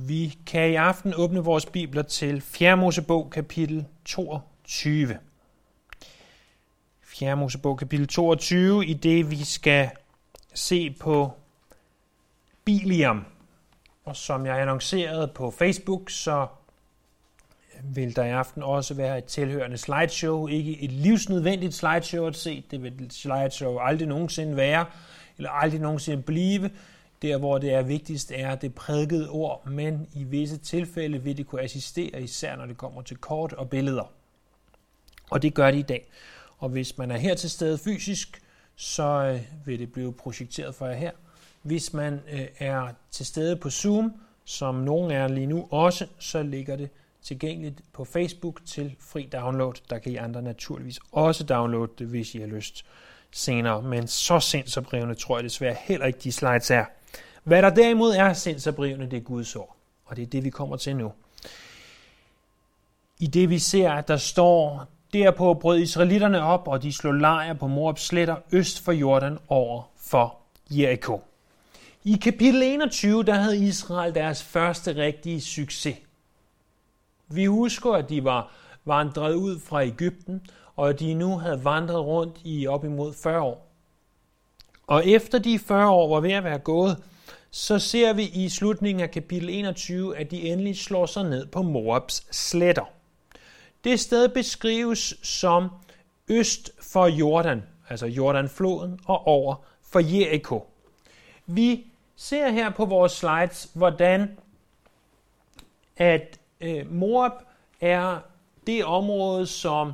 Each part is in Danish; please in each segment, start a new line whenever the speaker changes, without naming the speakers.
Vi kan i aften åbne vores bibler til 4. Mosebog kapitel 22. 4. Mosebog kapitel 22, i det vi skal se på Biliam. Og som jeg annoncerede på Facebook, så vil der i aften også være et tilhørende slideshow. Ikke et livsnødvendigt slideshow at se, det vil et slideshow aldrig nogensinde være, eller aldrig nogensinde blive. Der, hvor det er vigtigst, er det prædikede ord, men i visse tilfælde vil det kunne assistere, især når det kommer til kort og billeder. Og det gør det i dag. Og hvis man er her til stede fysisk, så øh, vil det blive projekteret for jer her. Hvis man øh, er til stede på Zoom, som nogen er lige nu også, så ligger det tilgængeligt på Facebook til fri download. Der kan I andre naturligvis også downloade det, hvis I har lyst senere. Men så sindsoprivende tror jeg desværre heller ikke, de slides er. Hvad der derimod er sindsoprivende, det er Guds ord. Og det er det, vi kommer til nu. I det vi ser, at der står, derpå brød israelitterne op, og de slog lejr på Moabs sletter øst for Jordan over for Jericho. I kapitel 21, der havde Israel deres første rigtige succes. Vi husker, at de var vandret ud fra Ægypten, og at de nu havde vandret rundt i op imod 40 år. Og efter de 40 år var ved at være gået, så ser vi i slutningen af kapitel 21, at de endelig slår sig ned på Moabs sletter. Det sted beskrives som øst for Jordan, altså Jordanfloden, og over for Jericho. Vi ser her på vores slides, hvordan at øh, Moab er det område, som,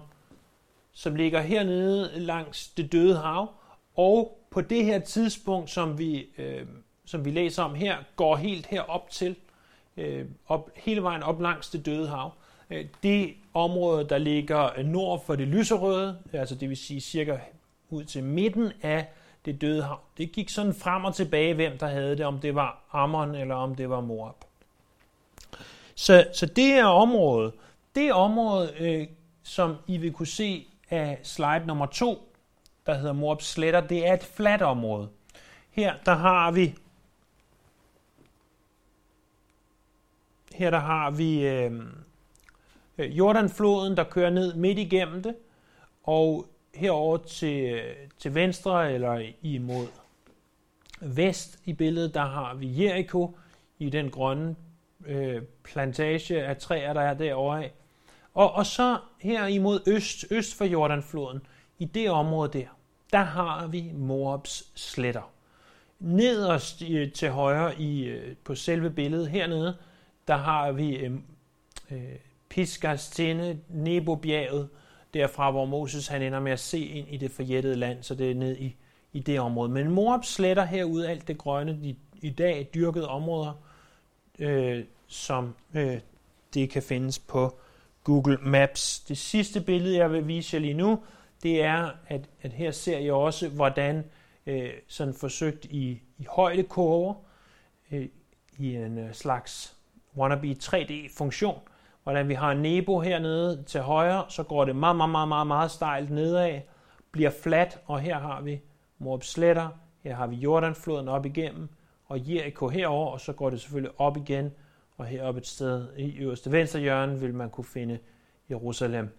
som ligger hernede langs det døde hav, og på det her tidspunkt, som vi, øh, som vi læser om her, går helt herop til, øh, op, hele vejen op langs det døde hav. Øh, det område, der ligger nord for det lyserøde, altså det vil sige cirka ud til midten af det døde hav. Det gik sådan frem og tilbage, hvem der havde det, om det var Ammon eller om det var Moab. Så, så det her område, det område, øh, som I vil kunne se af slide nummer 2, der hedder Moabs sletter, det er et fladt område. Her der har vi her der har vi øh, øh, Jordanfloden, der kører ned midt igennem det, og herover til, øh, til venstre eller imod vest i billedet, der har vi Jericho i den grønne øh, plantage af træer, der er derovre af. Og, og så her imod øst, øst for Jordanfloden, i det område der, der har vi Moabs sletter. Nederst øh, til højre i, øh, på selve billedet hernede, der har vi øhm, øh, øh, tinde, derfra hvor Moses han ender med at se ind i det forjættede land, så det er ned i, i det område. Men Moab sletter herude alt det grønne, de i dag dyrkede områder, øh, som øh, det kan findes på Google Maps. Det sidste billede, jeg vil vise jer lige nu, det er, at, at her ser jeg også, hvordan øh, sådan forsøgt i, i højdekurver, øh, i en øh, slags wannabe 3D-funktion, hvordan vi har Nebo hernede til højre, så går det meget, meget, meget, meget, meget stejlt nedad, bliver fladt, og her har vi Moab sletter, her har vi Jordanfloden op igennem, og Jericho herover, og så går det selvfølgelig op igen, og heroppe et sted i øverste venstre hjørne vil man kunne finde Jerusalem.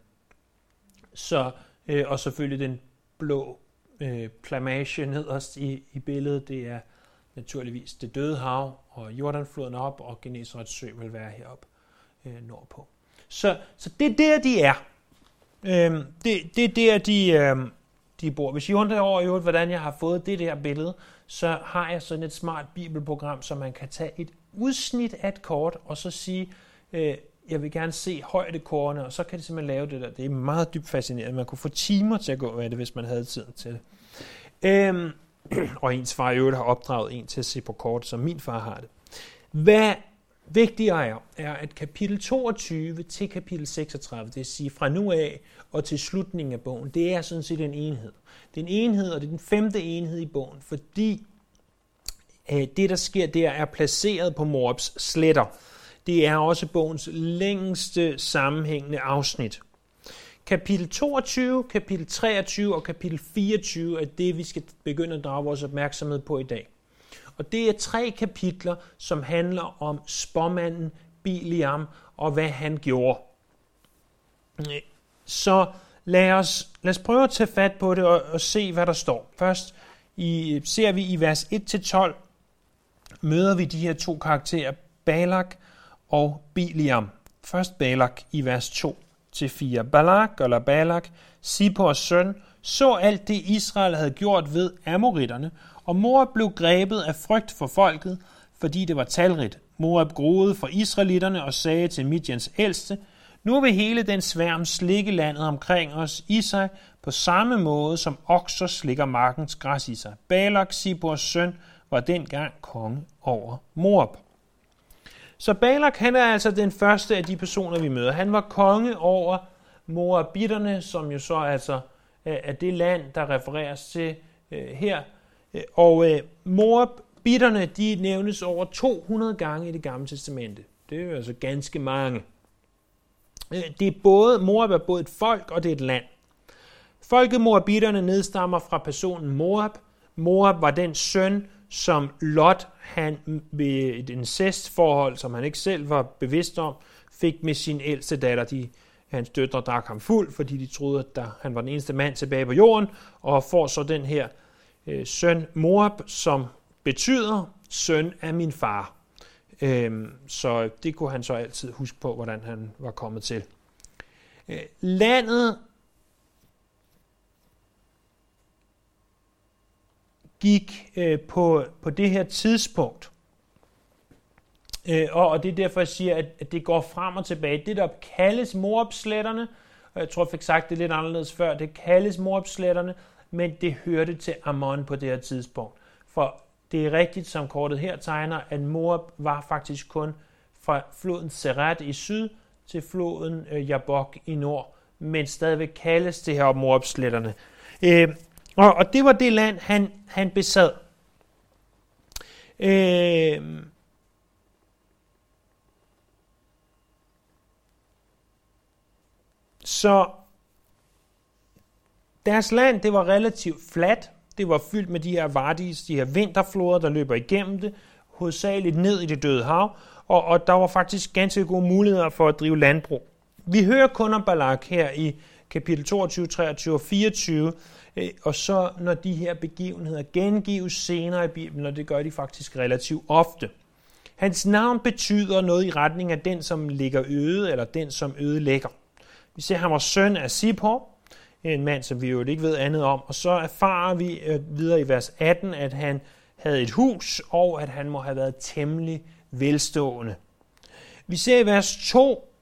Så, øh, og selvfølgelig den blå øh, plamage nederst i, i billedet, det er naturligvis det døde hav, og Jordanfloden op, og Genesaret sø vil være heroppe øh, nordpå. Så, så det er der, de er. Øhm, det, det er der, de, øhm, de bor. Hvis I undrer over i hvordan jeg har fået det der billede, så har jeg sådan et smart bibelprogram, så man kan tage et udsnit af et kort, og så sige, øh, jeg vil gerne se højdekorene, og så kan det simpelthen lave det der. Det er meget dybt fascinerende. Man kunne få timer til at gå med det, hvis man havde tiden til det. Øhm, og ens far i øvrigt har opdraget en til at se på kort, som min far har det. Hvad vigtigere er, er, at kapitel 22 til kapitel 36, det vil sige fra nu af og til slutningen af bogen, det er sådan set en enhed. Det er en enhed, og det er den femte enhed i bogen, fordi øh, det, der sker der, er placeret på Moabs sletter. Det er også bogens længste sammenhængende afsnit. Kapitel 22, kapitel 23 og kapitel 24 er det, vi skal begynde at drage vores opmærksomhed på i dag. Og det er tre kapitler, som handler om spåmanden Biliam og hvad han gjorde. Så lad os, lad os prøve at tage fat på det og, og se, hvad der står. Først i, ser vi i vers 1-12, møder vi de her to karakterer, Balak og Biliam. Først Balak i vers 2. 2-4. Balak eller Balak, Sipors søn, så alt det Israel havde gjort ved amoritterne, og Moab blev grebet af frygt for folket, fordi det var talrigt. Moab groede for israelitterne og sagde til Midjans ældste, nu vil hele den sværm slikke landet omkring os i sig, på samme måde som okser slikker markens græs i sig. Balak, Sibors søn, var dengang konge over Moab. Så Balak, han er altså den første af de personer, vi møder. Han var konge over Moabitterne, som jo så altså øh, er det land, der refereres til øh, her. Øh, og øh, Moabitterne, de nævnes over 200 gange i det gamle testamente. Det er jo altså ganske mange. Øh, det er både, Moab er både et folk og det er et land. Folket Moabitterne nedstammer fra personen Moab. Moab var den søn, som Lot han ved et incestforhold, som han ikke selv var bevidst om, fik med sin ældste datter. De, hans døtre drak ham fuld, fordi de troede, at der, han var den eneste mand tilbage på jorden, og får så den her øh, søn Moab, som betyder søn af min far. Øhm, så det kunne han så altid huske på, hvordan han var kommet til. Øh, landet gik øh, på, på det her tidspunkt, øh, og, og det er derfor, jeg siger, at, at det går frem og tilbage. Det, der kaldes Moab-sletterne, og jeg tror, jeg fik sagt det lidt anderledes før, det kaldes Moab-sletterne, men det hørte til Ammon på det her tidspunkt. For det er rigtigt, som kortet her tegner, at Moab var faktisk kun fra floden Seret i syd til floden øh, Jabok i nord, men stadigvæk kaldes det her Moab-sletterne. Øh, og, og det var det land, han, han besad. Øh, så deres land, det var relativt fladt. Det var fyldt med de her vardis, de her vinterfloder, der løber igennem det, hovedsageligt ned i det døde hav, og, og der var faktisk ganske gode muligheder for at drive landbrug. Vi hører kun om Balak her i kapitel 22, 23 og 24, øh, og så når de her begivenheder gengives senere i Bibelen, og det gør de faktisk relativt ofte. Hans navn betyder noget i retning af den, som ligger øde, eller den, som ødelægger. Vi ser, at han var søn af Sipor, en mand, som vi jo ikke ved andet om. Og så erfarer vi øh, videre i vers 18, at han havde et hus, og at han må have været temmelig velstående. Vi ser i vers 2,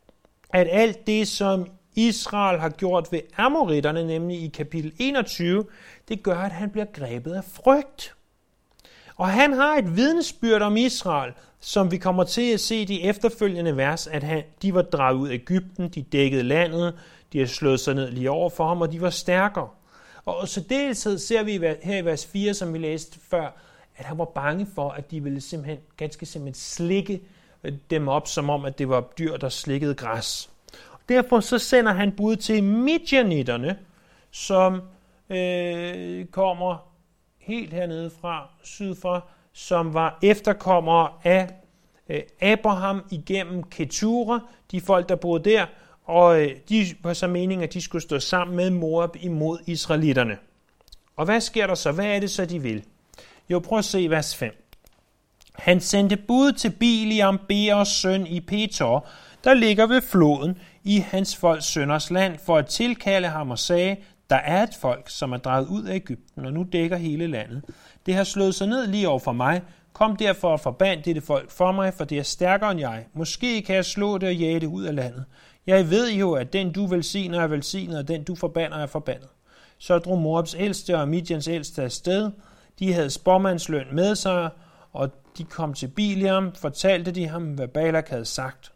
at alt det, som Israel har gjort ved amoritterne, nemlig i kapitel 21, det gør, at han bliver grebet af frygt. Og han har et vidnesbyrd om Israel, som vi kommer til at se i de efterfølgende vers, at han, de var draget ud af Ægypten, de dækkede landet, de har slået sig ned lige over for ham, og de var stærkere. Og så deltid ser vi her i vers 4, som vi læste før, at han var bange for, at de ville simpelthen, ganske simpelthen slikke øh, dem op, som om, at det var dyr, der slikkede græs. Derfor så sender han bud til midjanitterne, som øh, kommer helt hernede fra, syd for, som var efterkommere af øh, Abraham igennem Ketura, de folk, der boede der, og øh, de var så meningen, at de skulle stå sammen med Moab imod israelitterne. Og hvad sker der så? Hvad er det så, de vil? Jo, prøv at se vers 5. Han sendte bud til Biliam, Beers søn i Petor, der ligger ved floden i hans folks sønders land, for at tilkalde ham og sagde, der er et folk, som er draget ud af Ægypten, og nu dækker hele landet. Det har slået sig ned lige over for mig. Kom derfor og forband dette folk for mig, for det er stærkere end jeg. Måske kan jeg slå det og jage det ud af landet. Jeg ved jo, at den du velsigner er velsignet, og den du forbander er forbandet. Så drog Moabs ældste og Midians ældste afsted. De havde spormandsløn med sig, og de kom til Biliam, fortalte de ham, hvad Balak havde sagt.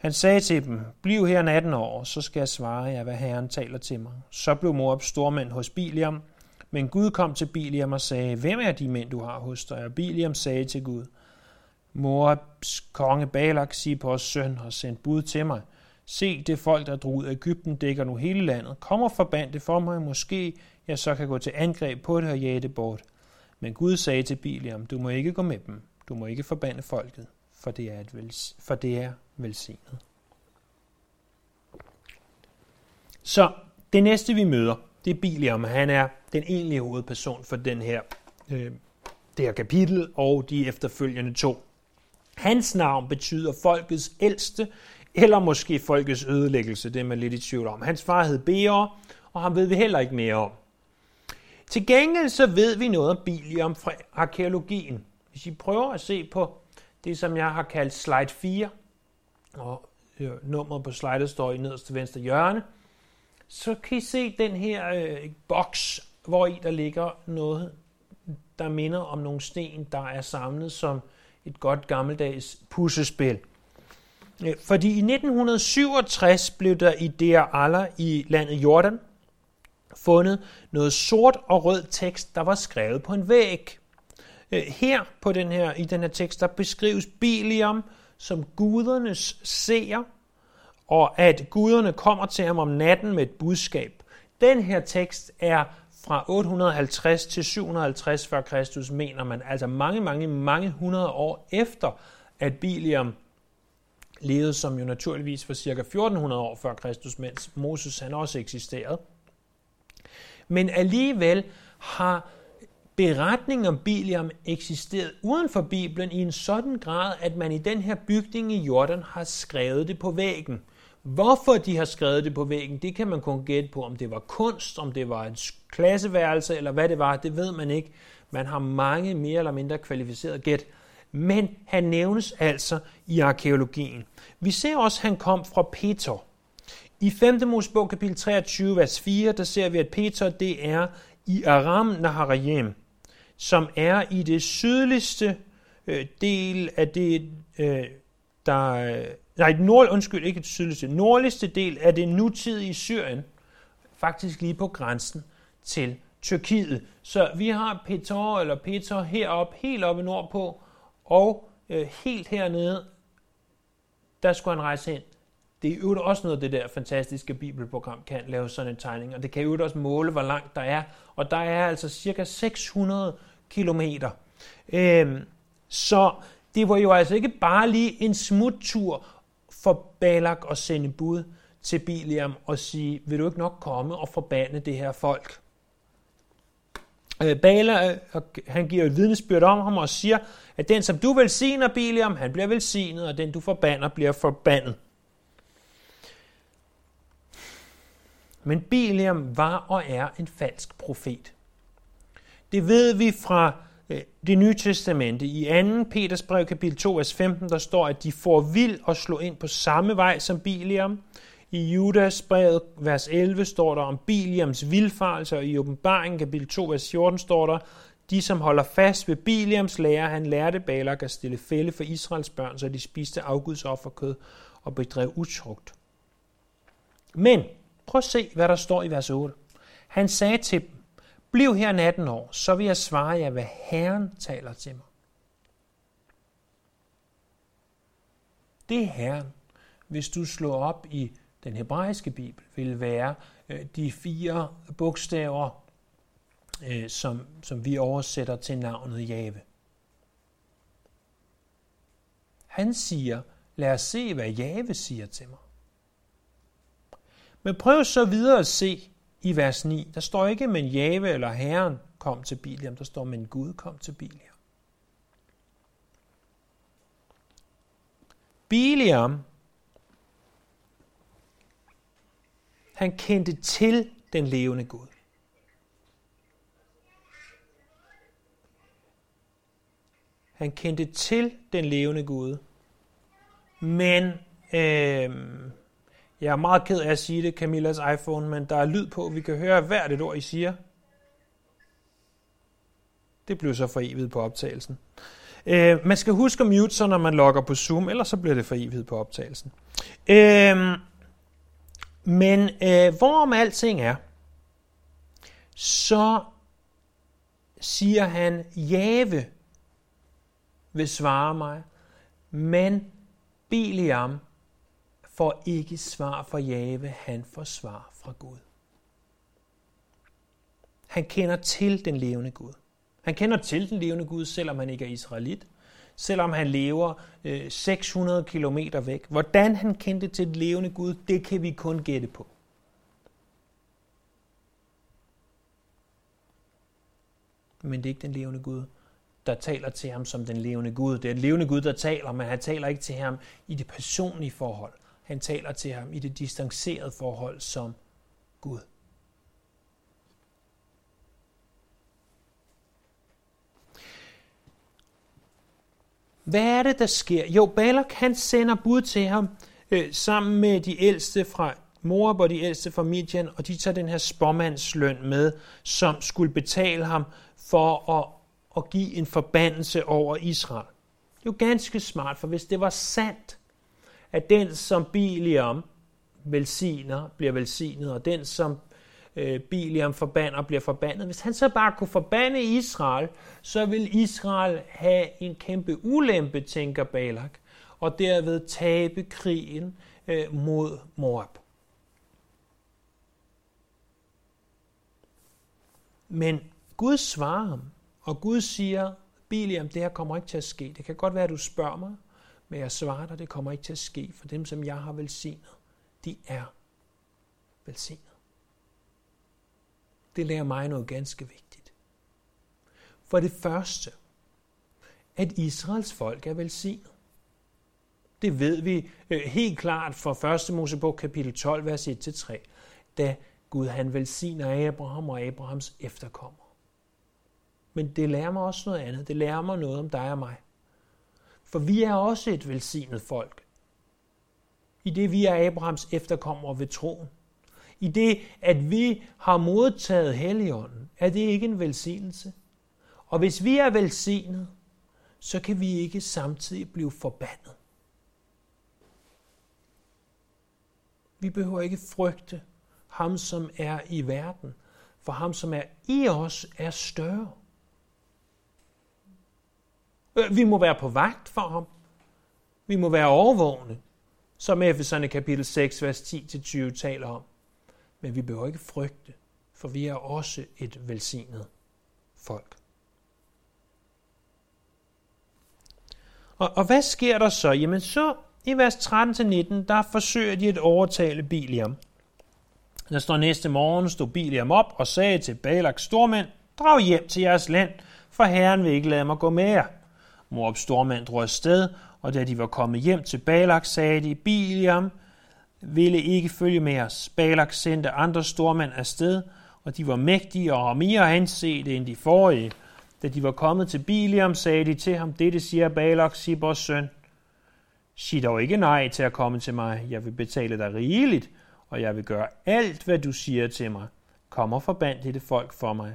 Han sagde til dem, bliv her 18 år, så skal jeg svare jer, hvad Herren taler til mig. Så blev Moab stormænd hos Biliam, men Gud kom til Biliam og sagde, hvem er de mænd, du har hos dig? Og Biliam sagde til Gud, Moabs konge Balak, sig på os søn, har sendt bud til mig. Se, det folk, der drog ud af Ægypten, dækker nu hele landet. Kom og forband det for mig, måske jeg så kan gå til angreb på det og jage det bort. Men Gud sagde til Biliam, du må ikke gå med dem, du må ikke forbande folket, for det er, et vels- for det er velsignet. Så det næste vi møder, det er Biliam. Han er den egentlige hovedperson for den her, øh, det her kapitel og de efterfølgende to. Hans navn betyder folkets ældste, eller måske folkets ødelæggelse, det er man lidt i tvivl om. Hans far hed Beor, og ham ved vi heller ikke mere om. Til gengæld så ved vi noget om Biliam fra arkeologien. Hvis I prøver at se på det, som jeg har kaldt slide 4, og øh, nummeret på slidet står i nederste venstre hjørne, så kan I se den her øh, boks, hvor i der ligger noget, der minder om nogle sten, der er samlet som et godt gammeldags puslespil. Øh, fordi i 1967 blev der i Der Aller i landet Jordan fundet noget sort og rød tekst, der var skrevet på en væg. Øh, her på den her, i den her tekst, der beskrives Biliam som gudernes seer, og at guderne kommer til ham om natten med et budskab. Den her tekst er fra 850 til 750 før Kristus, mener man, altså mange, mange, mange hundrede år efter, at Biliam levede, som jo naturligvis for cirka 1400 år før Kristus, mens Moses han også eksisterede. Men alligevel har beretningen om Biliam eksisteret uden for Bibelen i en sådan grad, at man i den her bygning i Jordan har skrevet det på væggen. Hvorfor de har skrevet det på væggen, det kan man kun gætte på, om det var kunst, om det var et klasseværelse, eller hvad det var, det ved man ikke. Man har mange mere eller mindre kvalificerede gæt. Men han nævnes altså i arkeologien. Vi ser også, at han kom fra Peter. I 5. Mosebog kapitel 23, vers 4, der ser vi, at Peter det er i Aram Naharaim, som er i det sydligste øh, del af det, øh, der... Nej, nord, undskyld, ikke det sydligste, nordligste del af det nutidige Syrien, faktisk lige på grænsen til Tyrkiet. Så vi har Petor eller Petor heroppe, helt oppe nordpå, og øh, helt hernede, der skulle han rejse ind. Det er jo også noget det der fantastiske bibelprogram kan lave sådan en tegning, og det kan jo også måle, hvor langt der er. Og der er altså cirka 600 kilometer. Øhm, så det var jo altså ikke bare lige en smuttur for Balak at sende bud til Biliam og sige, vil du ikke nok komme og forbande det her folk? Øh, Balak, øh, han giver et vidnesbyrd om ham og siger, at den, som du velsigner, Biliam, han bliver velsignet, og den, du forbander, bliver forbandet. Men Biliam var og er en falsk profet. Det ved vi fra øh, det nye testamente. I 2. Peters brev, kapitel 2, vers 15, der står, at de får vild og slå ind på samme vej som Biliam. I Judas brev, vers 11, står der om Biliams vildfarelse, og i åbenbaringen, kapitel 2, vers 14, står der, de, som holder fast ved Biliams lære, han lærte Balak at stille fælde for Israels børn, så de spiste afgudsofferkød og bedrev utrugt. Men prøv at se, hvad der står i vers 8. Han sagde til dem, bliv her 18 år, så vil jeg svare jer, hvad Herren taler til mig. Det er Herren, hvis du slår op i den hebraiske bibel, vil være øh, de fire bogstaver, øh, som, som vi oversætter til navnet Jave. Han siger, lad os se, hvad Jave siger til mig. Men prøv så videre at se i vers 9. Der står ikke, men Jave eller Herren kom til Biliam. Der står, men Gud kom til Biliam. Biliam, han kendte til den levende Gud. Han kendte til den levende Gud. Men øh, jeg er meget ked af at sige det, Camillas iPhone, men der er lyd på, vi kan høre hvert et ord, I siger. Det blev så for evigt på optagelsen. Øh, man skal huske at mute sig, når man logger på Zoom, ellers så bliver det for evigt på optagelsen. Øh, men øh, hvorom alting er, så siger han, Jave vil svare mig, men Biliam får ikke svar fra Jave, han får svar fra Gud. Han kender til den levende Gud. Han kender til den levende Gud, selvom han ikke er israelit. Selvom han lever øh, 600 km væk. Hvordan han kendte til den levende Gud, det kan vi kun gætte på. Men det er ikke den levende Gud, der taler til ham som den levende Gud. Det er den levende Gud, der taler, men han taler ikke til ham i det personlige forhold. Han taler til ham i det distancerede forhold som Gud. Hvad er det, der sker? Jo, Balak han sender bud til ham øh, sammen med de ældste fra Moab og de ældste fra Midian, og de tager den her spormandsløn med, som skulle betale ham for at, at give en forbandelse over Israel. Det er jo ganske smart, for hvis det var sandt, at den, som Biliam velsigner, bliver velsignet, og den, som øh, Biliam forbander, bliver forbandet. Hvis han så bare kunne forbande Israel, så vil Israel have en kæmpe ulempe, tænker Balak, og derved tabe krigen øh, mod Moab. Men Gud svarer ham, og Gud siger, Biliam, det her kommer ikke til at ske. Det kan godt være, at du spørger mig, men jeg svarer dig, det kommer ikke til at ske, for dem, som jeg har velsignet, de er velsignet. Det lærer mig noget ganske vigtigt. For det første, at Israels folk er velsignet. Det ved vi øh, helt klart fra 1. Mosebog kapitel 12, vers 1-3, da Gud han velsigner Abraham og Abrahams efterkommer. Men det lærer mig også noget andet. Det lærer mig noget om dig og mig. For vi er også et velsignet folk. I det vi er Abrahams efterkommere ved troen. I det, at vi har modtaget Helligånden, er det ikke en velsignelse. Og hvis vi er velsignet, så kan vi ikke samtidig blive forbandet. Vi behøver ikke frygte ham, som er i verden, for ham, som er i os, er større. Øh, vi må være på vagt for ham. Vi må være overvågne, som Efeserne kapitel 6, vers 10-20 taler om. Men vi behøver ikke frygte, for vi er også et velsignet folk. Og, og hvad sker der så? Jamen så i vers 13-19, der forsøger de at overtale Biliam. Der står næste morgen, stod Biliam op og sagde til Balaks stormænd, drag hjem til jeres land, for Herren vil ikke lade mig gå med jer. Moabs stormand drog afsted, og da de var kommet hjem til Balak, sagde de, Biliam ville ikke følge med os. Balak sendte andre stormænd afsted, og de var mægtige og mere ansete end de forrige. Da de var kommet til Biliam, sagde de til ham, dette siger Balak, Sibors søn. Sig dog ikke nej til at komme til mig. Jeg vil betale dig rigeligt, og jeg vil gøre alt, hvad du siger til mig. Kom og forband dette folk for mig.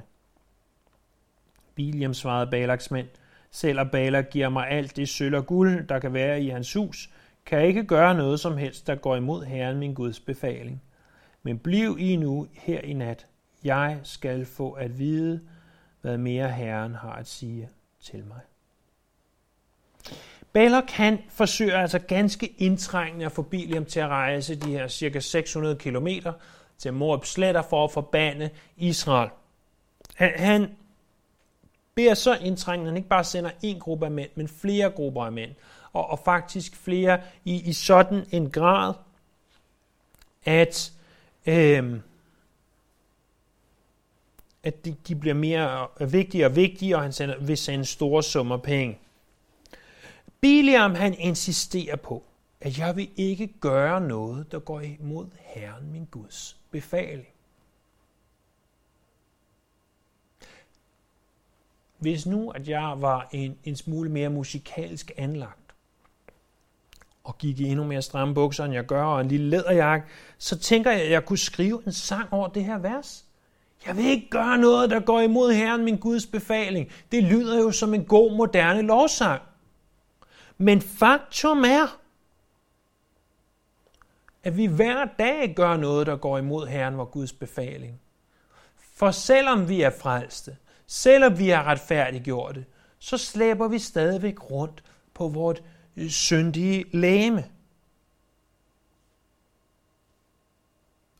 Biliam svarede Balaks mænd, Selvom Bala giver mig alt det sølv og guld, der kan være i hans hus, kan jeg ikke gøre noget som helst, der går imod Herren min Guds befaling. Men bliv I nu her i nat. Jeg skal få at vide, hvad mere Herren har at sige til mig. Balak han forsøger altså ganske indtrængende at få Biliam til at rejse de her cirka 600 km til Moab sletter for at forbande Israel. Han, han beder så indtrængende, han ikke bare sender en gruppe af mænd, men flere grupper af mænd. Og, og faktisk flere i, i sådan en grad, at, øh, at de, de bliver mere øh, vigtige og vigtige, og han sender, vil sende store summer penge. Biliam han insisterer på, at jeg vil ikke gøre noget, der går imod Herren min Guds befaling. Hvis nu, at jeg var en, en smule mere musikalsk anlagt, og gik i endnu mere stramme bukser, end jeg gør, og en lille læderjakke, så tænker jeg, at jeg kunne skrive en sang over det her vers. Jeg vil ikke gøre noget, der går imod Herren, min Guds befaling. Det lyder jo som en god, moderne lovsang. Men faktum er, at vi hver dag gør noget, der går imod Herren, vor Guds befaling. For selvom vi er frelste, Selvom vi er retfærdiggjorte, så slæber vi stadigvæk rundt på vort øh, syndige læme.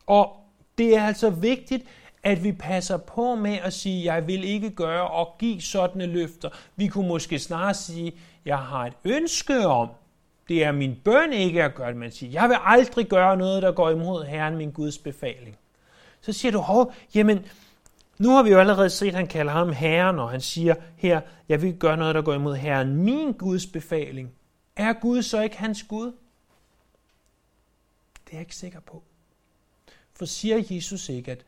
Og det er altså vigtigt, at vi passer på med at sige, jeg vil ikke gøre og give sådanne løfter. Vi kunne måske snarere sige, jeg har et ønske om, det er min bøn ikke at gøre det, men siger, jeg vil aldrig gøre noget, der går imod Herren, min Guds befaling. Så siger du, hov, jamen, nu har vi jo allerede set, at han kalder ham Herren, og han siger her, jeg vil gøre noget, der går imod Herren, min Guds befaling. Er Gud så ikke hans Gud? Det er jeg ikke sikker på. For siger Jesus ikke, at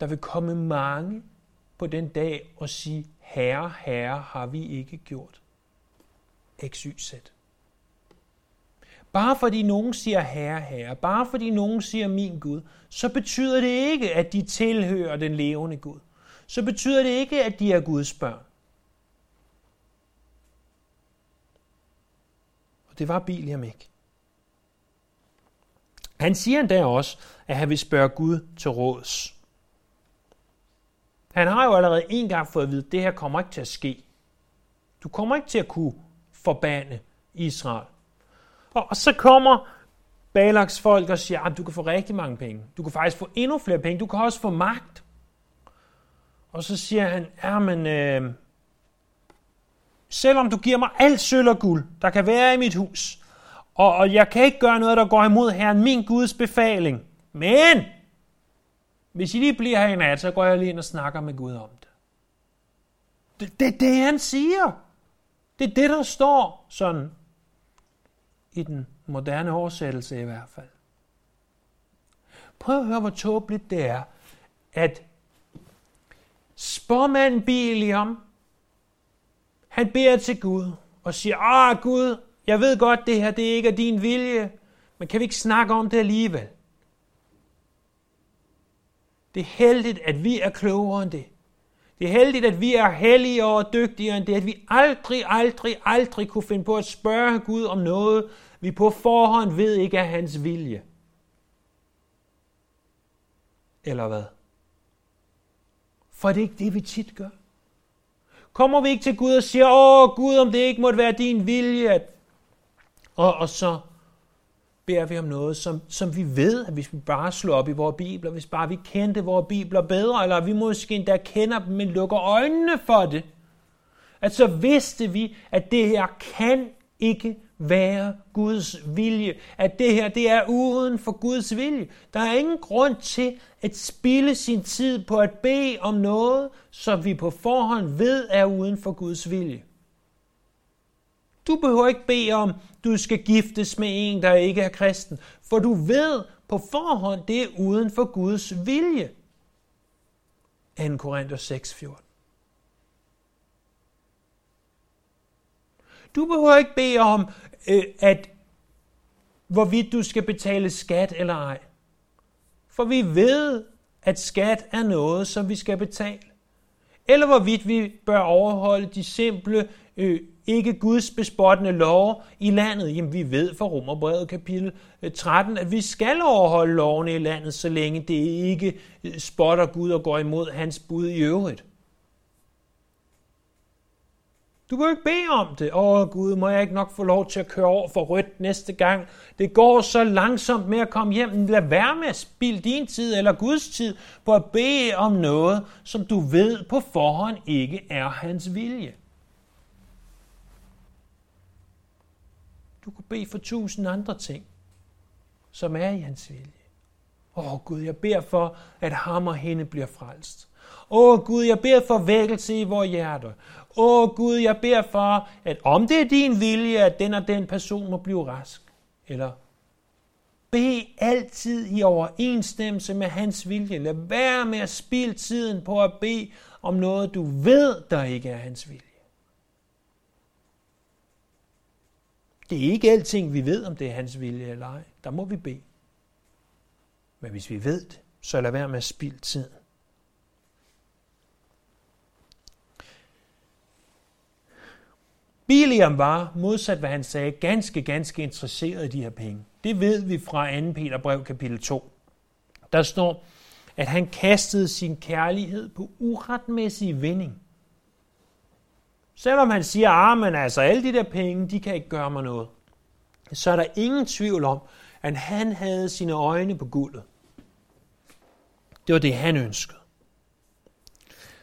der vil komme mange på den dag og sige, Herre, Herre, har vi ikke gjort. XYZ. Bare fordi nogen siger Herre, Herre, bare fordi nogen siger min Gud, så betyder det ikke, at de tilhører den levende Gud. Så betyder det ikke, at de er Guds børn. Og det var Biliam ikke. Han siger endda også, at han vil spørge Gud til råds. Han har jo allerede en gang fået at vide, at det her kommer ikke til at ske. Du kommer ikke til at kunne forbande Israel. Og så kommer Balaks folk og siger, at du kan få rigtig mange penge. Du kan faktisk få endnu flere penge. Du kan også få magt. Og så siger han, ja, men øh, selvom du giver mig alt sølv og guld, der kan være i mit hus, og, og jeg kan ikke gøre noget, der går imod Herren, min Guds befaling, men hvis I lige bliver her i nat, så går jeg lige ind og snakker med Gud om det. Det, det det, han siger. Det er det, der står sådan i den moderne oversættelse i hvert fald. Prøv at høre, hvor tåbeligt det er, at spormand Biliam, han beder til Gud og siger, ah Gud, jeg ved godt, det her det ikke er din vilje, men kan vi ikke snakke om det alligevel? Det er heldigt, at vi er klogere end det. Det er heldigt, at vi er hellige og dygtigere end det, at vi aldrig, aldrig, aldrig kunne finde på at spørge Gud om noget, vi på forhånd ved ikke er hans vilje. Eller hvad? For det er ikke det, vi tit gør. Kommer vi ikke til Gud og siger, åh Gud, om det ikke måtte være din vilje, og, og så beder vi om noget, som, som vi ved, at hvis vi bare slår op i vores bibler, hvis bare vi kendte vores bibler bedre, eller vi måske endda kender dem, men lukker øjnene for det, at så vidste vi, at det her kan ikke være Guds vilje. At det her, det er uden for Guds vilje. Der er ingen grund til at spille sin tid på at bede om noget, som vi på forhånd ved er uden for Guds vilje. Du behøver ikke bede om, du skal giftes med en, der ikke er kristen, for du ved på forhånd, det er uden for Guds vilje. 2. Korinther 6, 14. Du behøver ikke bede om, øh, at hvorvidt du skal betale skat eller ej. For vi ved, at skat er noget, som vi skal betale. Eller hvorvidt vi bør overholde de simple, øh, ikke Guds bespottende lov i landet. Jamen vi ved fra Romerbrevet kapitel øh, 13, at vi skal overholde lovene i landet, så længe det ikke øh, spotter Gud og går imod hans bud i øvrigt. Du kan jo ikke bede om det. Åh Gud, må jeg ikke nok få lov til at køre over for rødt næste gang? Det går så langsomt med at komme hjem. Lad være med at spilde din tid eller Guds tid på at bede om noget, som du ved på forhånd ikke er hans vilje. Du kan bede for tusind andre ting, som er i hans vilje. Åh Gud, jeg beder for, at ham og hende bliver frelst. Åh Gud, jeg beder for vækkelse i vores hjerte. Åh Gud, jeg beder for, at om det er din vilje, at den og den person må blive rask. Eller bed altid i overensstemmelse med hans vilje. Lad være med at spilde tiden på at bede om noget, du ved, der ikke er hans vilje. Det er ikke alting, vi ved, om det er hans vilje eller ej. Der må vi bede. Men hvis vi ved det, så lad være med at spilde tiden. Biliam var, modsat hvad han sagde, ganske, ganske interesseret i de her penge. Det ved vi fra 2. Peter brev kapitel 2. Der står, at han kastede sin kærlighed på uretmæssig vinding. Selvom han siger, armen, ah, men altså, alle de der penge, de kan ikke gøre mig noget, så er der ingen tvivl om, at han havde sine øjne på guldet. Det var det, han ønskede.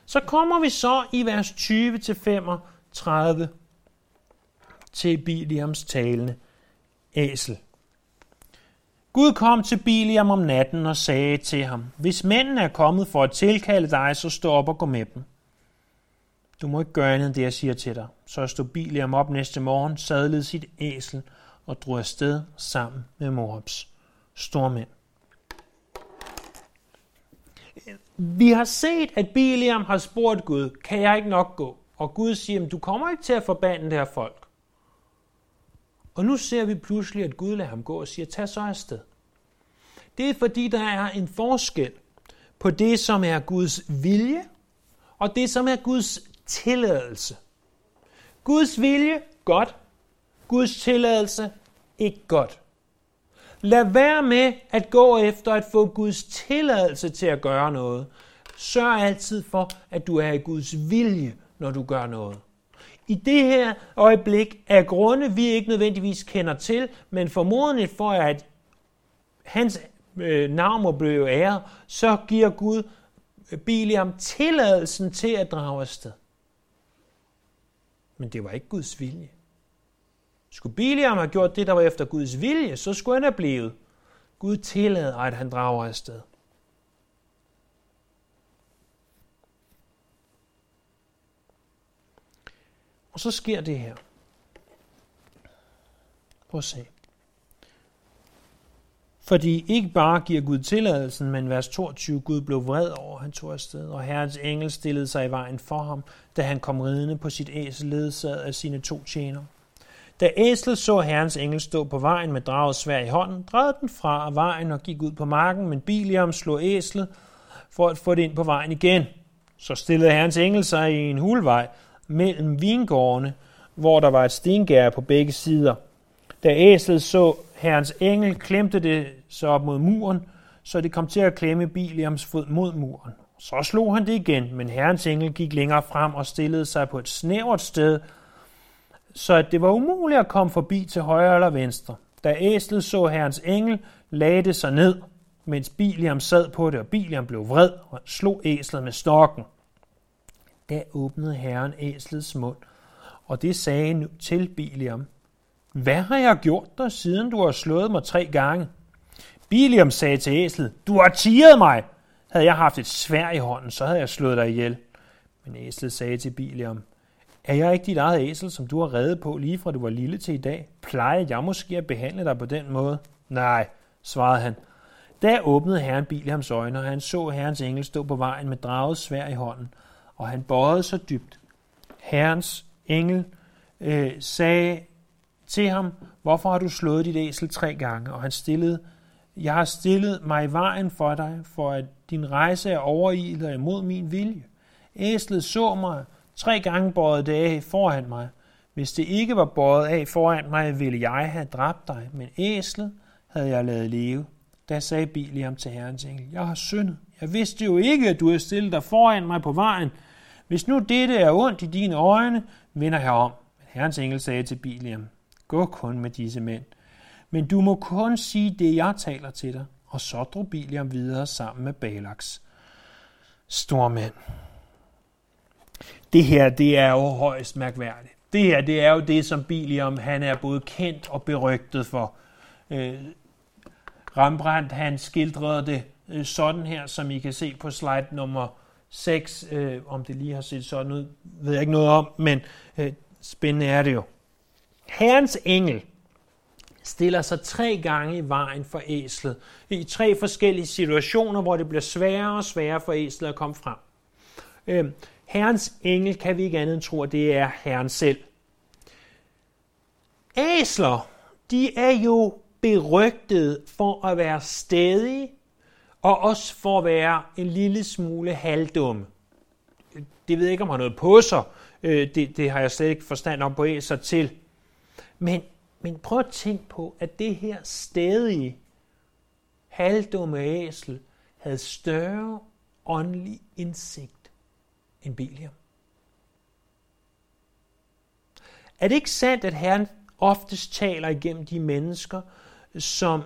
Så kommer vi så i vers 20-35 til Biliams talende æsel. Gud kom til Biliam om natten og sagde til ham, Hvis mændene er kommet for at tilkalde dig, så stå op og gå med dem. Du må ikke gøre andet end det, jeg siger til dig. Så stod Biliam op næste morgen, sadlede sit æsel og drog afsted sammen med Moabs stormænd. Vi har set, at Biliam har spurgt Gud, kan jeg ikke nok gå? Og Gud siger, du kommer ikke til at forbande det her folk. Og nu ser vi pludselig, at Gud lader ham gå og siger, tag så afsted. Det er fordi, der er en forskel på det, som er Guds vilje, og det, som er Guds tilladelse. Guds vilje, godt. Guds tilladelse, ikke godt. Lad være med at gå efter at få Guds tilladelse til at gøre noget. Sørg altid for, at du er i Guds vilje, når du gør noget. I det her øjeblik er grunde, vi ikke nødvendigvis kender til, men formodentlig for, at hans øh, navn må blive æret, så giver Gud øh, Biliam tilladelsen til at drage afsted. Men det var ikke Guds vilje. Skulle Biliam have gjort det, der var efter Guds vilje, så skulle han have blevet. Gud tillader, at han drager afsted. Og så sker det her. Prøv at se. Fordi ikke bare giver Gud tilladelsen, men vers 22, Gud blev vred over, han tog afsted, og Herrens engel stillede sig i vejen for ham, da han kom ridende på sit æsel ledsaget af sine to tjenere. Da æslet så herrens engel stå på vejen med draget svær i hånden, drejede den fra vejen og gik ud på marken, men Biliam slog æslet for at få det ind på vejen igen. Så stillede herrens engel sig i en hulvej mellem vingårdene, hvor der var et stengær på begge sider. Da æslet så herrens engel, klemte det så op mod muren, så det kom til at klemme Biliams fod mod muren. Så slog han det igen, men herrens engel gik længere frem og stillede sig på et snævert sted, så at det var umuligt at komme forbi til højre eller venstre. Da æslet så herrens engel, lagde det sig ned, mens Biliam sad på det, og Biliam blev vred og slog æslet med stokken. Da åbnede herren æslets mund, og det sagde nu til Biliam, hvad har jeg gjort dig, siden du har slået mig tre gange? Biliam sagde til æslet, Du har tiret mig! Havde jeg haft et svær i hånden, så havde jeg slået dig ihjel. Men æslet sagde til Biliam, er jeg ikke dit eget æsel, som du har reddet på lige fra du var lille til i dag? Plejer jeg måske at behandle dig på den måde? Nej, svarede han. Da åbnede herren Biliams øjne, og han så herrens engel stå på vejen med draget svær i hånden, og han bøjede så dybt. Herrens engel øh, sagde til ham, hvorfor har du slået dit æsel tre gange? Og han stillede, jeg har stillet mig i vejen for dig, for at din rejse er overilet imod min vilje. Æslet så mig, Tre gange bøjet det af foran mig. Hvis det ikke var bøjet af foran mig, ville jeg have dræbt dig, men æslet havde jeg lavet leve. Da sagde Biliam til herrens engel, jeg har syndet. Jeg vidste jo ikke, at du havde stillet dig foran mig på vejen. Hvis nu dette er ondt i dine øjne, vender jeg om. Men herrens engel sagde til Biliam, gå kun med disse mænd. Men du må kun sige det, jeg taler til dig. Og så drog Biliam videre sammen med Balaks stormænd. Det her, det er jo højst mærkværdigt. Det her, det er jo det, som Biliam, han er både kendt og berygtet for. Øh, Rembrandt, han skildrede det øh, sådan her, som I kan se på slide nummer 6. Øh, om det lige har set sådan ud, ved jeg ikke noget om, men øh, spændende er det jo. Herrens engel stiller sig tre gange i vejen for æslet, i tre forskellige situationer, hvor det bliver sværere og sværere for æslet at komme frem. Øh, Herrens engel kan vi ikke andet end tro, at det er Herren selv. Æsler, de er jo berygtet for at være stedige, og også for at være en lille smule halvdum. Det ved jeg ikke, om har noget på sig. Øh, det, det har jeg slet ikke forstand om på æsler til. Men, men prøv at tænke på, at det her stedige, halvdumme æsel havde større åndelig indsigt end Biliam. Er det ikke sandt, at Herren oftest taler igennem de mennesker, som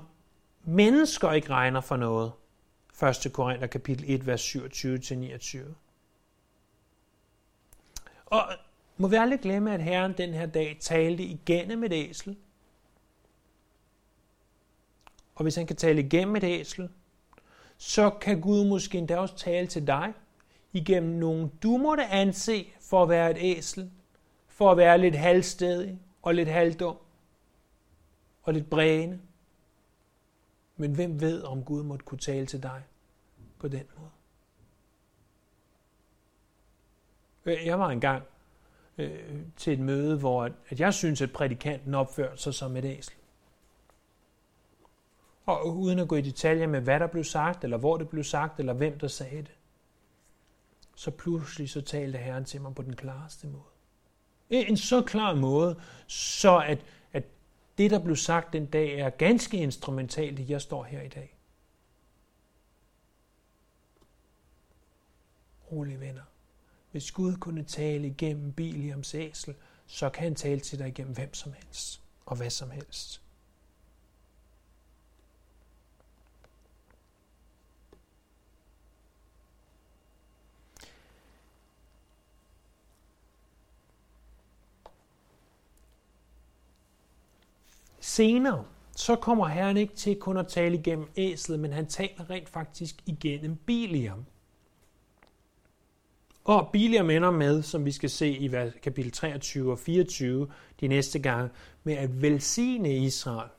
mennesker ikke regner for noget? 1. Korinther kapitel 1, vers 27-29. Og må vi aldrig glemme, at Herren den her dag talte igennem et æsel. Og hvis han kan tale igennem et æsel, så kan Gud måske endda også tale til dig igennem nogen, du måtte anse for at være et æsel, for at være lidt halvstedig og lidt halvdum og lidt bræne. Men hvem ved, om Gud måtte kunne tale til dig på den måde? Jeg var engang øh, til et møde, hvor at jeg synes, at prædikanten opførte sig som et æsel. Og uden at gå i detaljer med, hvad der blev sagt, eller hvor det blev sagt, eller hvem der sagde det, så pludselig så talte Herren til mig på den klareste måde. En så klar måde, så at, at det, der blev sagt den dag, er ganske instrumentalt, at jeg står her i dag. Rolig venner. Hvis Gud kunne tale igennem Biliams æsel, så kan han tale til dig igennem hvem som helst og hvad som helst. Senere, så kommer Herren ikke til kun at tale igennem æslet, men han taler rent faktisk igennem Biliam. Og Biliam ender med, som vi skal se i kapitel 23 og 24 de næste gange, med at velsigne Israel.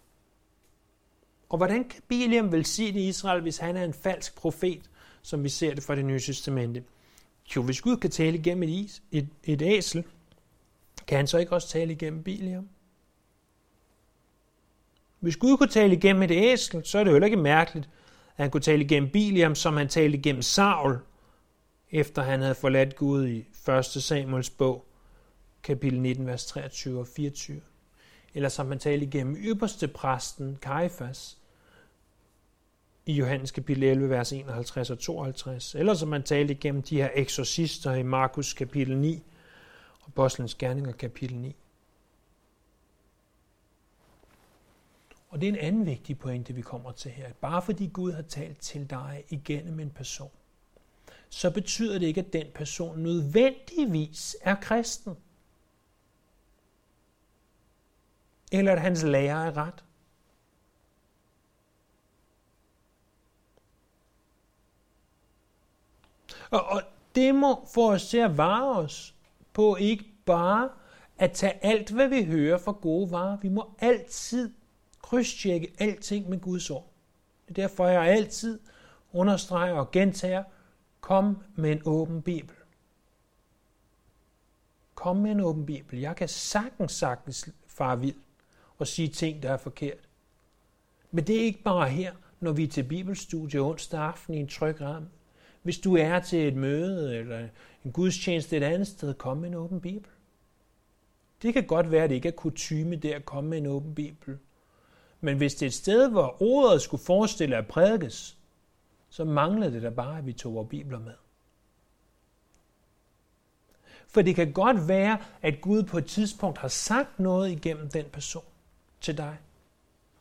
Og hvordan kan Biliam velsigne Israel, hvis han er en falsk profet, som vi ser det fra det nye testamente? Jo, hvis Gud kan tale igennem et, is, et, et æsel, kan han så ikke også tale igennem Biliam? Hvis Gud kunne tale igennem et æsel, så er det jo heller ikke mærkeligt, at han kunne tale igennem Biliam, som han talte igennem Saul, efter han havde forladt Gud i 1. Samuels bog, kapitel 19, vers 23 og 24. Eller som han talte igennem ypperste præsten, Kaifas i Johannes kapitel 11, vers 51 og 52. Eller som man talte igennem de her eksorcister i Markus kapitel 9 og Apostlenes Gerninger kapitel 9. Og det er en anden vigtig pointe, vi kommer til her. Bare fordi Gud har talt til dig igennem en person, så betyder det ikke, at den person nødvendigvis er kristen. Eller at hans lærer er ret. Og, og det må få os til at vare os på ikke bare at tage alt, hvad vi hører for gode varer. Vi må altid krydstjekke alting med Guds ord. Det er derfor, jeg altid understreger og gentager, kom med en åben bibel. Kom med en åben bibel. Jeg kan sagtens, sagtens fare vild og sige ting, der er forkert. Men det er ikke bare her, når vi er til bibelstudie onsdag aften i en tryg ramme. Hvis du er til et møde eller en gudstjeneste et andet sted, kom med en åben bibel. Det kan godt være, at det ikke er kutyme der at komme med en åben bibel. Men hvis det er et sted, hvor ordet skulle forestille at prædikes, så manglede det da bare, at vi tog vores bibler med. For det kan godt være, at Gud på et tidspunkt har sagt noget igennem den person til dig.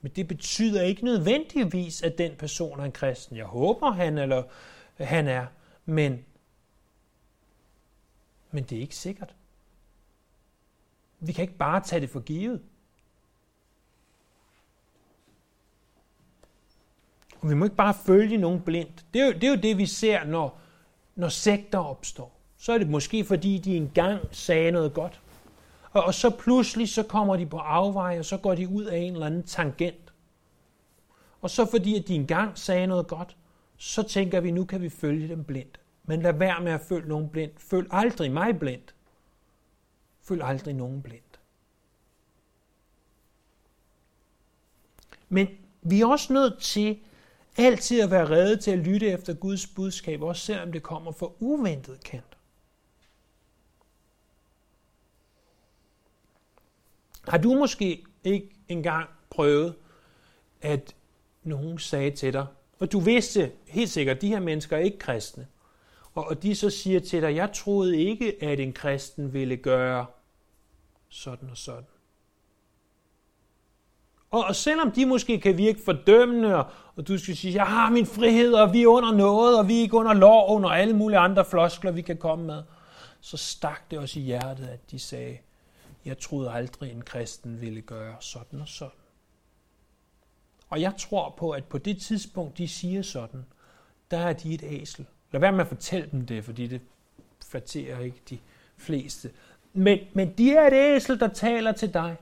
Men det betyder ikke nødvendigvis, at den person er en kristen. Jeg håber, han eller han er, men, men det er ikke sikkert. Vi kan ikke bare tage det for givet. Og vi må ikke bare følge nogen blindt. Det er jo det, er jo det vi ser, når, når sekter opstår. Så er det måske, fordi de engang sagde noget godt. Og, og så pludselig så kommer de på afvej, og så går de ud af en eller anden tangent. Og så fordi, at de engang sagde noget godt, så tænker vi, nu kan vi følge dem blindt. Men lad være med at følge nogen blindt. Følg aldrig mig blindt. Følg aldrig nogen blindt. Men vi er også nødt til Altid at være redde til at lytte efter Guds budskab, også selvom det kommer fra uventet kant. Har du måske ikke engang prøvet, at nogen sagde til dig, og du vidste helt sikkert, at de her mennesker er ikke kristne, og de så siger til dig, jeg troede ikke, at en kristen ville gøre sådan og sådan. Og, og selvom de måske kan virke fordømmende, og, og du skal sige, jeg har min frihed, og vi er under noget, og vi er ikke under lov, og alle mulige andre floskler, vi kan komme med, så stak det også i hjertet, at de sagde, jeg troede aldrig, en kristen ville gøre sådan og sådan. Og jeg tror på, at på det tidspunkt, de siger sådan, der er de et æsel. Lad være med at fortælle dem det, fordi det flatterer ikke de fleste. Men, men de er et æsel, der taler til dig.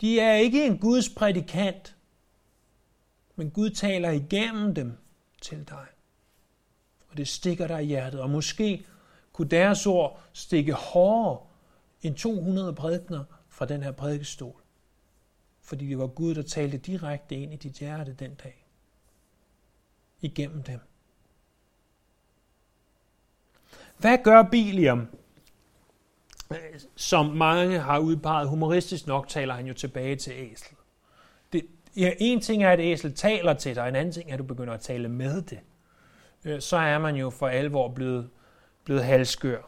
De er ikke en Guds prædikant, men Gud taler igennem dem til dig. Og det stikker dig i hjertet. Og måske kunne deres ord stikke hårdere end 200 prædikner fra den her prædikestol. Fordi det var Gud, der talte direkte ind i dit hjerte den dag. Igennem dem. Hvad gør Biliam? Som mange har udpeget, humoristisk nok taler han jo tilbage til æsel. Det, ja, en ting er, at æsel taler til dig, en anden ting er, at du begynder at tale med det. Øh, så er man jo for alvor blevet, blevet halskør.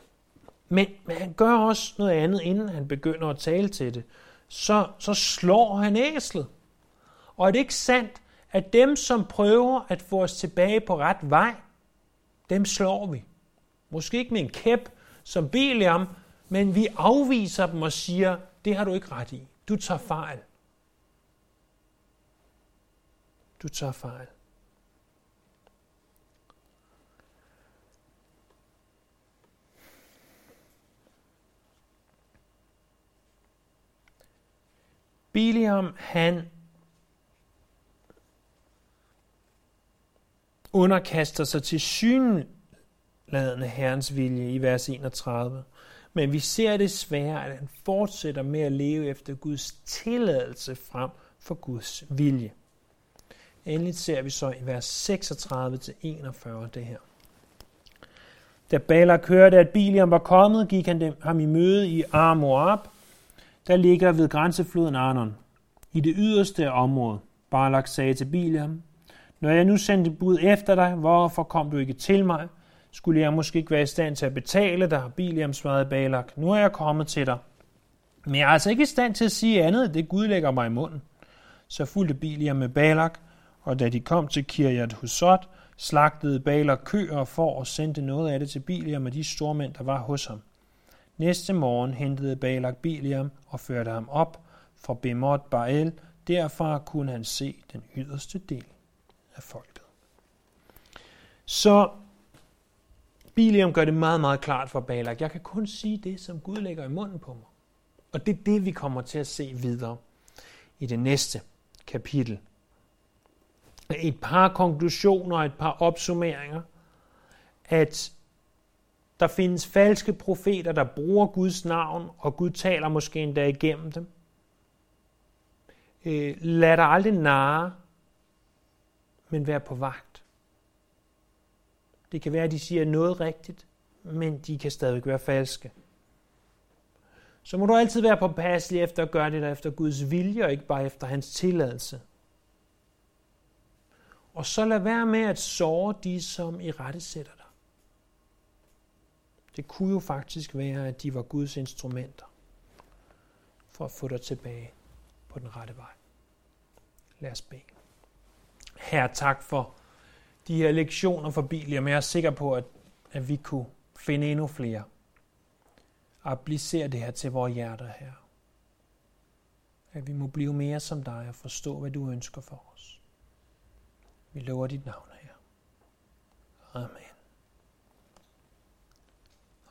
Men, men han gør også noget andet, inden han begynder at tale til det. Så, så slår han æslet. Og er det ikke sandt, at dem, som prøver at få os tilbage på ret vej, dem slår vi. Måske ikke med en kæp som Biliam, men vi afviser dem og siger, det har du ikke ret i. Du tager fejl. Du tager fejl. Biliam, han underkaster sig til synladende Herrens vilje i vers 31. Men vi ser desværre, at han fortsætter med at leve efter Guds tilladelse frem for Guds vilje. Endelig ser vi så i vers 36-41 det her. Da Balak hørte, at Biliam var kommet, gik han dem, ham i møde i Armoab, der ligger ved grænsefloden Arnon, i det yderste område. Balak sagde til Biliam, når jeg nu sendte bud efter dig, hvorfor kom du ikke til mig? Skulle jeg måske ikke være i stand til at betale dig? Biliam svarede Balak, nu er jeg kommet til dig. Men jeg er altså ikke i stand til at sige andet, det Gud lægger mig i munden. Så fulgte Biliam med Balak, og da de kom til Kirjat Husot, slagtede Balak køer og får og sendte noget af det til Biliam og de stormænd, der var hos ham. Næste morgen hentede Balak Biliam og førte ham op fra Bemot Baal. Derfra kunne han se den yderste del af folket. Så Biliam gør det meget, meget klart for Balak. Jeg kan kun sige det, som Gud lægger i munden på mig. Og det er det, vi kommer til at se videre i det næste kapitel. Et par konklusioner, et par opsummeringer, at der findes falske profeter, der bruger Guds navn, og Gud taler måske endda igennem dem. Øh, lad dig aldrig narre, men vær på vagt. Det kan være, at de siger noget rigtigt, men de kan stadig være falske. Så må du altid være påpasselig efter at gøre det der efter Guds vilje, og ikke bare efter hans tilladelse. Og så lad være med at såre de, som i rette sætter dig. Det kunne jo faktisk være, at de var Guds instrumenter for at få dig tilbage på den rette vej. Lad os bede. Herre, tak for de her lektioner for Bibelen, men jeg er sikker på, at, at vi kunne finde endnu flere. Applicere det her til vores hjerter, her. At vi må blive mere som dig og forstå, hvad du ønsker for os. Vi lover dit navn her. Amen.